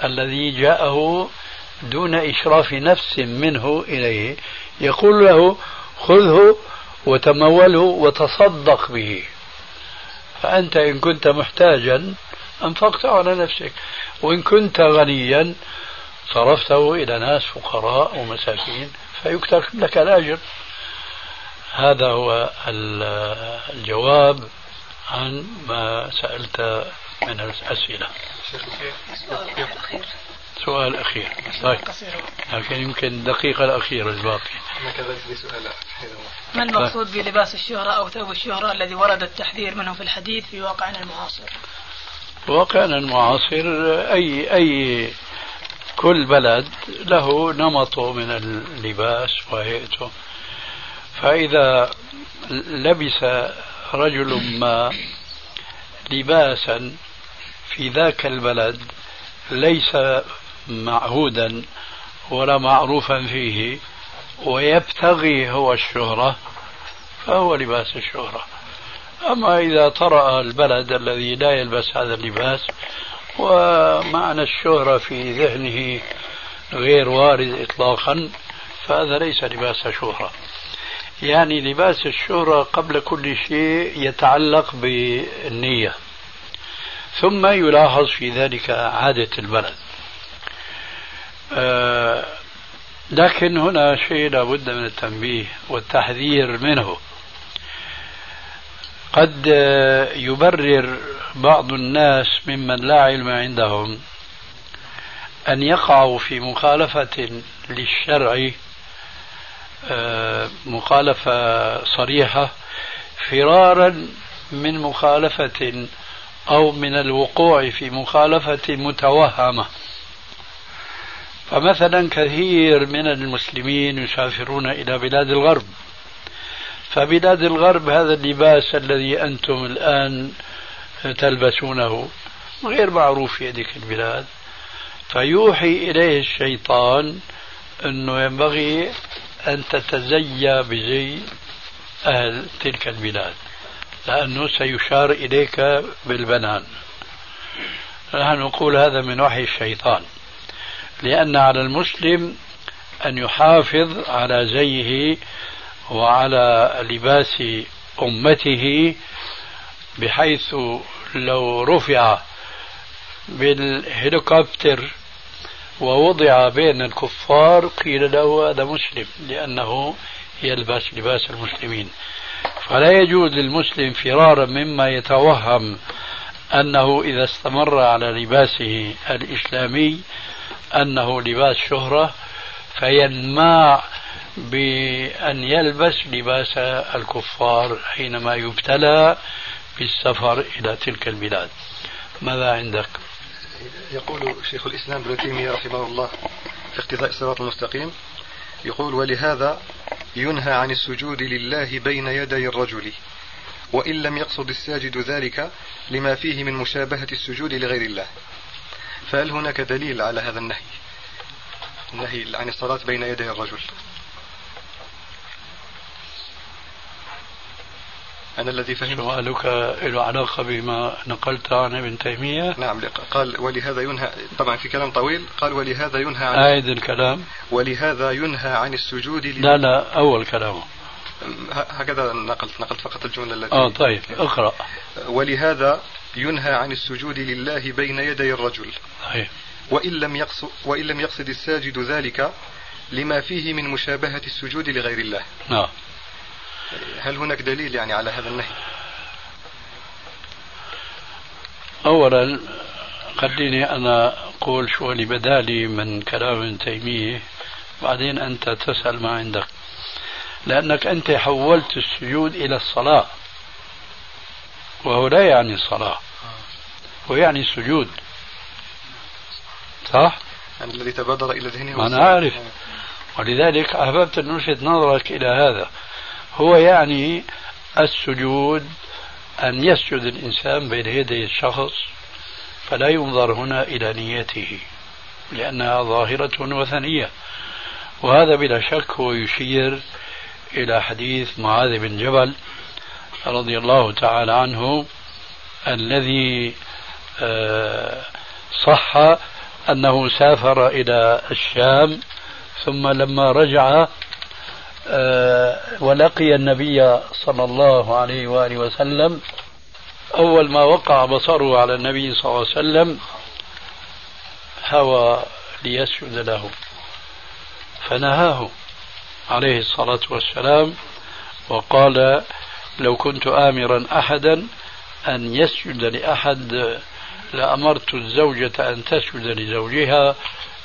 الذي جاءه دون إشراف نفس منه إليه. يقول له خذه وتموله وتصدق به. فأنت إن كنت محتاجا أنفقته على نفسك وإن كنت غنيا صرفته إلى ناس فقراء ومساكين فيكتب لك الأجر. هذا هو الجواب عن ما سألت من الأسئلة. سؤال أخير. طيب. لكن يمكن الدقيقة الأخيرة الباقي. ما المقصود بلباس الشهرة أو ثوب الشهرة الذي ورد التحذير منه في الحديث في واقعنا المعاصر؟ واقعنا المعاصر أي أي كل بلد له نمطه من اللباس وهيئته. فإذا لبس رجل ما لباسا في ذاك البلد ليس معهودا ولا معروفا فيه ويبتغي هو الشهرة فهو لباس الشهرة. أما إذا طرأ البلد الذي لا يلبس هذا اللباس ومعنى الشهرة في ذهنه غير وارد إطلاقا فهذا ليس لباس شهرة. يعني لباس الشهرة قبل كل شيء يتعلق بالنية. ثم يلاحظ في ذلك عادة البلد. آه لكن هنا شيء لابد من التنبيه والتحذير منه. قد يبرر بعض الناس ممن لا علم عندهم أن يقعوا في مخالفة للشرع آه، مخالفة صريحة فرارا من مخالفة أو من الوقوع في مخالفة متوهمة. فمثلا كثير من المسلمين يسافرون إلى بلاد الغرب. فبلاد الغرب هذا اللباس الذي أنتم الآن تلبسونه غير معروف في هذه البلاد. فيوحي إليه الشيطان أنه ينبغي أن تتزيى بزي أهل تلك البلاد لأنه سيشار إليك بالبنان. نحن نقول هذا من وحي الشيطان لأن على المسلم أن يحافظ على زيه وعلى لباس أمته بحيث لو رفع بالهليكوبتر ووضع بين الكفار قيل له هذا مسلم لأنه يلبس لباس المسلمين. فلا يجوز للمسلم فرارا مما يتوهم أنه إذا استمر على لباسه الإسلامي أنه لباس شهرة فينماع بأن يلبس لباس الكفار حينما يبتلى بالسفر إلى تلك البلاد. ماذا عندك؟ يقول شيخ الإسلام ابن تيمية رحمه الله في اقتضاء الصراط المستقيم يقول ولهذا ينهى عن السجود لله بين يدي الرجل وإن لم يقصد الساجد ذلك لما فيه من مشابهة السجود لغير الله. فهل هناك دليل على هذا النهي؟ النهي عن الصلاة بين يدي الرجل. أنا الذي فهمت. سؤالك له علاقة بما نقلت عن ابن تيمية. نعم قال ولهذا ينهى طبعا في كلام طويل قال ولهذا ينهى عن أعد الكلام. ولهذا ينهى عن السجود لا لا أول كلامه هكذا نقلت نقلت فقط الجملة التي آه طيب اقرأ. ولهذا ينهى عن السجود لله بين يدي الرجل. صحيح وإن لم يقصد وإن لم يقصد الساجد ذلك لما فيه من مشابهة السجود لغير الله. نعم. هل هناك دليل يعني على هذا النهي؟ أولا خليني أنا أقول شو اللي بدالي من كلام ابن تيمية بعدين أنت تسأل ما عندك. لأنك أنت حولت السجود إلى الصلاة. وهو لا يعني الصلاة هو يعني السجود صح؟ يعني الذي تبادر إلى ذهنه ما أنا عارف. ولذلك أحببت أن ألفت نظرك إلى هذا. هو يعني السجود أن يسجد الإنسان بين يدي الشخص فلا ينظر هنا إلى نيته لأنها ظاهرة وثنية. وهذا بلا شك هو يشير إلى حديث معاذ بن جبل رضي الله تعالى عنه الذي آه، صح أنه سافر إلى الشام ثم لما رجع ولقي النبي صلى الله عليه وآله وسلم أول ما وقع بصره على النبي صلى الله عليه وسلم هوى ليسجد له. فنهاه عليه الصلاة والسلام وقال لو كنت آمرا أحدا أن يسجد لأحد لأمرت الزوجة أن تسجد لزوجها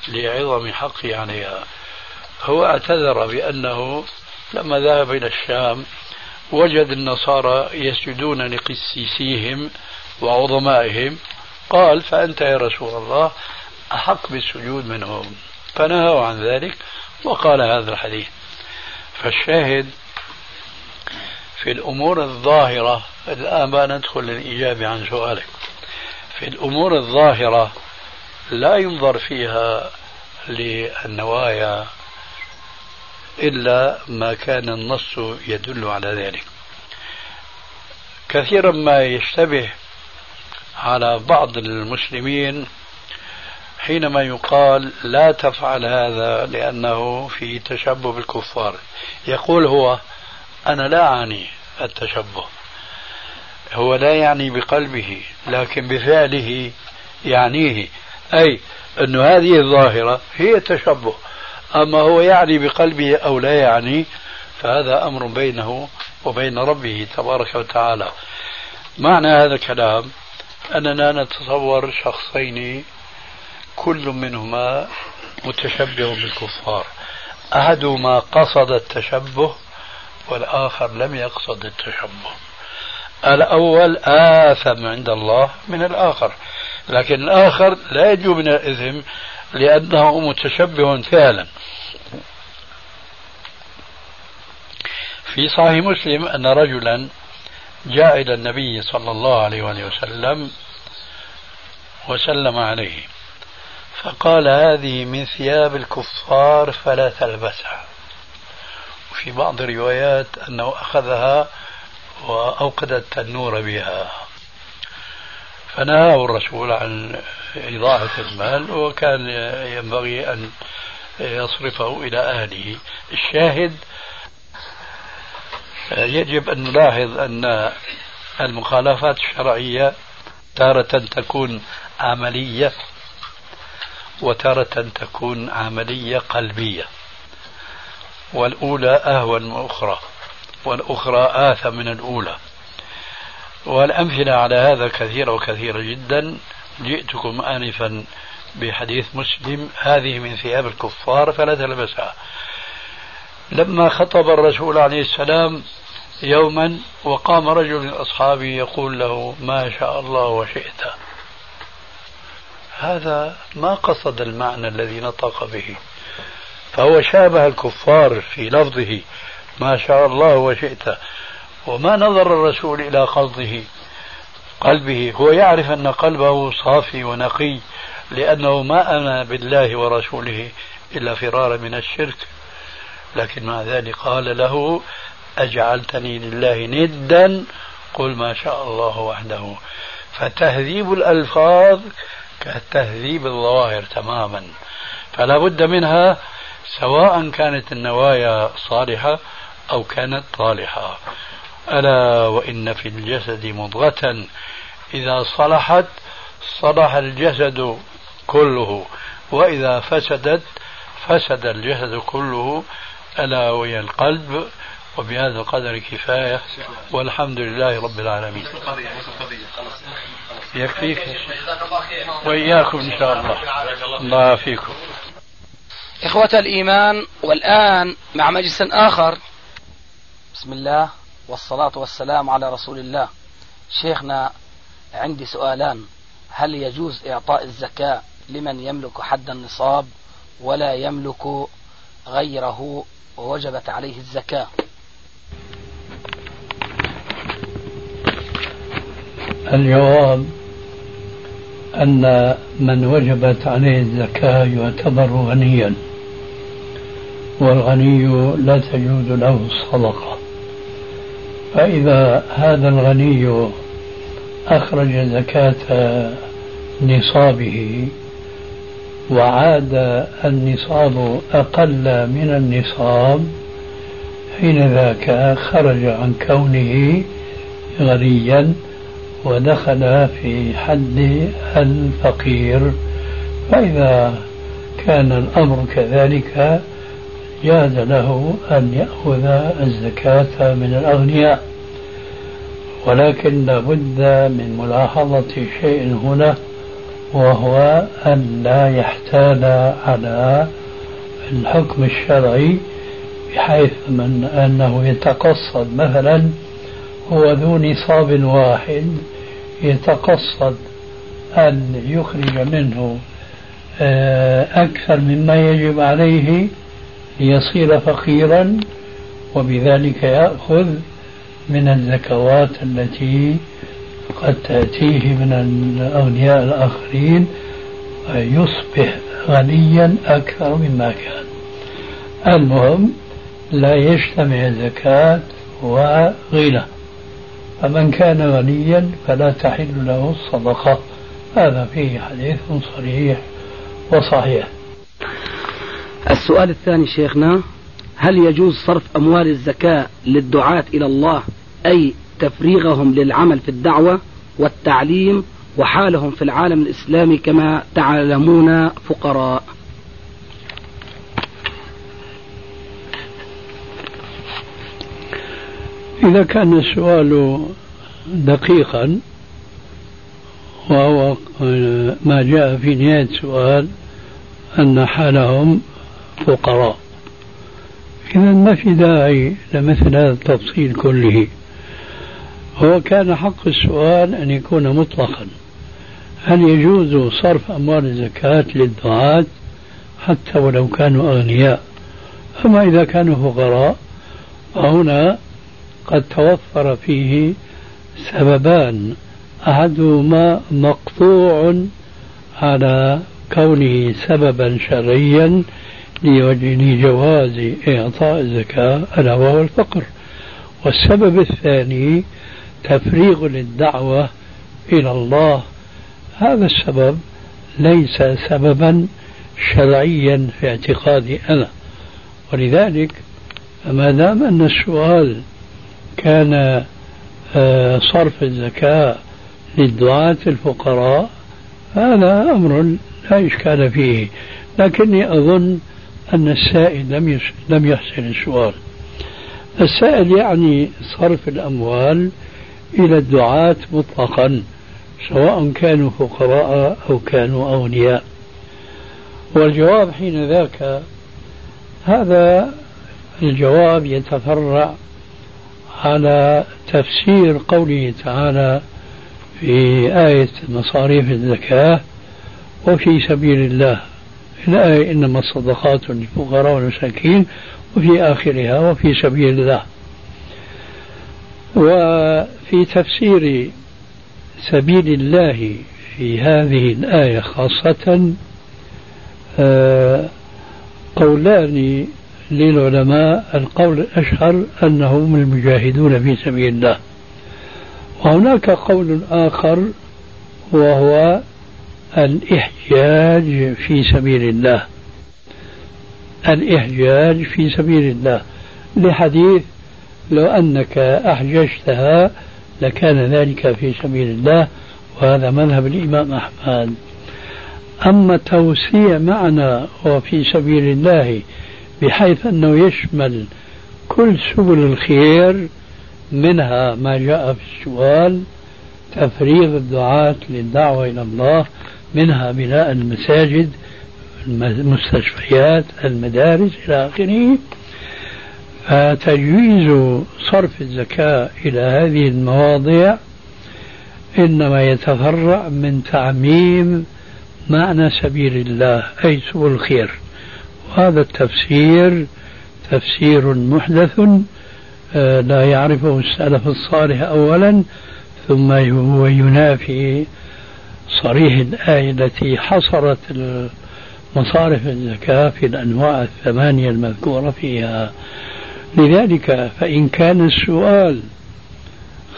لعظم حقي عليها. هو اعتذر بأنه لما ذهب إلى الشام وجد النصارى يسجدون لقسيسيهم وعظمائهم. قال فأنت يا رسول الله أحق بالسجود منهم. فنهوا عن ذلك وقال هذا الحديث. فالشاهد في الأمور الظاهرة الآن بقى ندخل للإجابة عن سؤالك. في الأمور الظاهرة لا ينظر فيها للنوايا إلا ما كان النص يدل على ذلك. كثيرا ما يشتبه على بعض المسلمين حينما يقال لا تفعل هذا لأنه في تشبه بالكفار يقول هو أنا لا أعني التشبه. هو لا يعني بقلبه لكن بفعله يعنيه. أي أن هذه الظاهرة هي التشبه أما هو يعني بقلبه أو لا يعني فهذا أمر بينه وبين ربه تبارك وتعالى. معنى هذا الكلام أننا نتصور شخصين كل منهما متشبه بالكفار. أحدهما قصد التشبه والآخر لم يقصد التشبه. الأول آثم عند الله من الآخر لكن الآخر لا يجو من الإثم لأنه متشبه فعلا. في صحيح مسلم أن رجلا جاء إلى النبي صلى الله عليه وسلم وسلم عليه فقال هذه من ثياب الكفار فلا تلبسها. وفي بعض الروايات أنه أخذها وأوقد التنور بها. فنهاه الرسول عن إضاعة المال وكان ينبغي أن يصرفه إلى أهله. الشاهد يجب أن نلاحظ أن المخالفات الشرعية تارة تكون عملية وتارة تكون عملية قلبية. والأولى أهون من الأخرى والأخرى آثم من الأولى. والأمثلة على هذا كثيرة وكثيرة جدا. جئتكم آنفا بحديث مسلم هذه من ثياب الكفار فلا تلبسها. لما خطب الرسول عليه السلام يوما وقام رجل من أصحابه يقول له ما شاء الله وشئت. هذا ما قصد المعنى الذي نطق به. فهو شابه الكفار في لفظه. ما شاء الله وشئت. وما نظر الرسول إلى قصده قلبه. هو يعرف أن قلبه صافي ونقي لأنه ما أمن بالله ورسوله إلا فرارا من الشرك. لكن مع ذلك قال له أجعلتني لله ندا قل ما شاء الله وحده. فتهذيب الألفاظ كتهذيب الظواهر تماما. فلا بد منها سواء كانت النوايا صالحة أو كانت طالحة. ألا وإن في الجسد مضغة. إذا صلحت صلح الجسد كله. وإذا فسدت فسد الجسد كله. ألا وهي القلب. وبهذا القدر كفاية. والحمد لله رب العالمين. يكفيك. وإياكم إن شاء الله. الله فيكم إخوة الإيمان والآن مع مجلس آخر. بسم الله. والصلاة والسلام على رسول الله. شيخنا عندي سؤالان. هل يجوز إعطاء الزكاة لمن يملك حد النصاب ولا يملك غيره ووجبت عليه الزكاة؟ الجواب أن من وجبت عليه الزكاة يعتبر غنيا والغني لا تجوز له الصدقة. فإذا هذا الغني أخرج زكاة نصابه وعاد النصاب أقل من النصاب حين ذاك خرج عن كونه غنيا ودخل في حد الفقير. فإذا كان الأمر كذلك جاز له أن يأخذ الزكاة من الأغنياء ولكن لابد من ملاحظة شيء هنا وهو أن لا يحتال على الحكم الشرعي بحيث من أنه يتقصد مثلا هو ذو نصاب واحد يتقصد أن يخرج منه آه، أكثر مما يجب عليه ليصير فقيرا وبذلك يأخذ من الزكوات التي قد تأتيه من الأغنياء الآخرين يصبح غنيا أكثر مما كان. المهم لا يجتمع الزكاة وغنى فمن كان غنيا فلا تحل له الصدقة. هذا فيه حديث صريح وصحيح. السؤال الثاني شيخنا هل يجوز صرف أموال الزكاة للدعاة إلى الله أي تفريغهم للعمل في الدعوة والتعليم وحالهم في العالم الإسلامي كما تعلمون فقراء؟ إذا كان السؤال دقيقا وهو ما جاء في نهاية السؤال أن حالهم فقراء. إذا ما في داعي لمثل هذا التفصيل كله. هو كان حق السؤال أن يكون مطلقا. هل يجوز صرف أموال الزكاة للدعاة حتى ولو كانوا أغنياء؟ أما إذا كانوا فقراء فهنا قد توفر فيه سببان. أحدهما مقطوع على كونه سببا شرعيا لجواز إعطاء الزكاة ألا وهو الفقر والسبب الثاني تفريغ للدعوة إلى الله. هذا السبب ليس سببا شرعيا في اعتقادي أنا. ولذلك ما دام أن السؤال كان آه، صرف الزكاة للدعاة الفقراء هذا أمر لا إشكال فيه. لكني أظن أن السائل لم لم يحسن السؤال. السائل يعني صرف الأموال إلى الدعاة مطلقا سواء كانوا فقراء أو كانوا أغنياء. والجواب حين ذاك هذا الجواب يتفرع على تفسير قوله تعالى في آية مصاريف الزكاة وفي سبيل الله. الآية إنما الصدقات للفقراء والمساكين وفي آخرها وفي سبيل الله. وفي تفسير سبيل الله في هذه الآية خاصة آه، قولان للعلماء. القول الأشهر أنهم المجاهدون في سبيل الله. وهناك قول آخر وهو الإحجاج في سبيل الله. الإحجاج في سبيل الله. لحديث لو أنك أحججتها لكان ذلك في سبيل الله وهذا مذهب الإمام أحمد. أما توسيع معنى وفي سبيل الله بحيث أنه يشمل كل سبل الخير منها ما جاء في السؤال تفريغ الدعاة للدعوة إلى الله منها بناء المساجد المستشفيات المدارس إلى آخره. فتجويز صرف الزكاة إلى هذه المواضيع إنما يتفرع من تعميم معنى سبيل الله أي سبل الخير. وهذا التفسير تفسير محدث آه، لا يعرفه السلف الصالح أولا ثم هو ينافي صريح الآية التي حصرت مصارف الزكاة في الأنواع الثمانية المذكورة فيها. لذلك فإن كان السؤال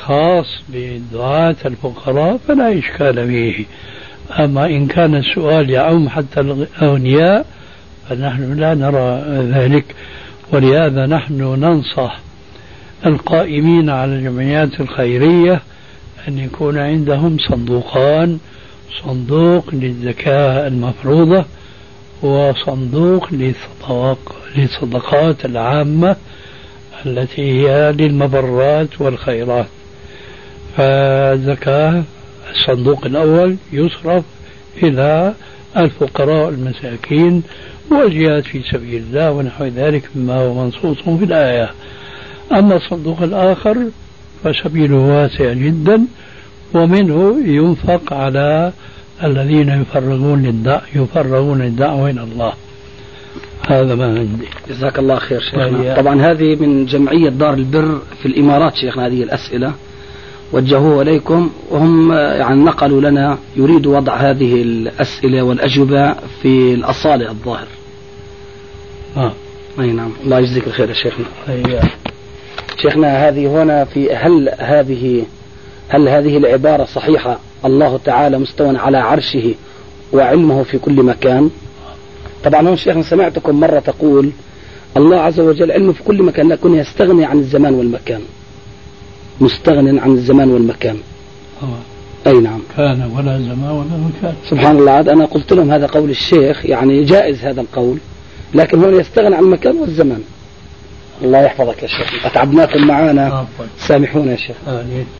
خاص بدعاة الفقراء فلا إشكال فيه. أما إن كان السؤال يعم حتى الأغنياء فنحن لا نرى ذلك ولهذا نحن ننصح القائمين على الجمعيات الخيرية أن يكون عندهم صندوقان صندوق للزكاة المفروضة وصندوق للصدقات العامة التي هي للمبرات والخيرات. فالزكاة الصندوق الأول يصرف إلى الفقراء المساكين والجهاد في سبيل الله ونحو ذلك مما هو منصوص في الآية. أما الصندوق الآخر فسبيله واسع جدا ومنه ينفق على الذين يفرغون للدعوة يفرغون الدعوة إلى الله. هذا ما عندي. جزاك الله خير شيخنا. طبعا هذه من جمعية دار البر في الإمارات شيخنا هذه الأسئلة. وجهوها إليكم وهم يعني نقلوا لنا يريد وضع هذه الأسئلة والأجوبة في الأصالة الظاهر. آه. أي نعم. الله يجزيك الخير يا شيخنا. أي شيخنا هذه هنا في هل هذه هل هذه العبارة صحيحة. الله تعالى مستوى على عرشه وعلمه في كل مكان. طبعا هون شيخنا سمعتكم مرة تقول الله عز وجل علمه في كل مكان لكن يستغني عن الزمان والمكان. مستغن عن الزمان والمكان. أوه. أي نعم. كان ولا زمان ولا مكان. سبحان الله عاد أنا قلت لهم هذا قول الشيخ يعني جائز هذا القول لكن هون يستغني عن المكان والزمان. الله يحفظك يا شيخ. أتعبناكم معنا سامحونا يا شيخ. آه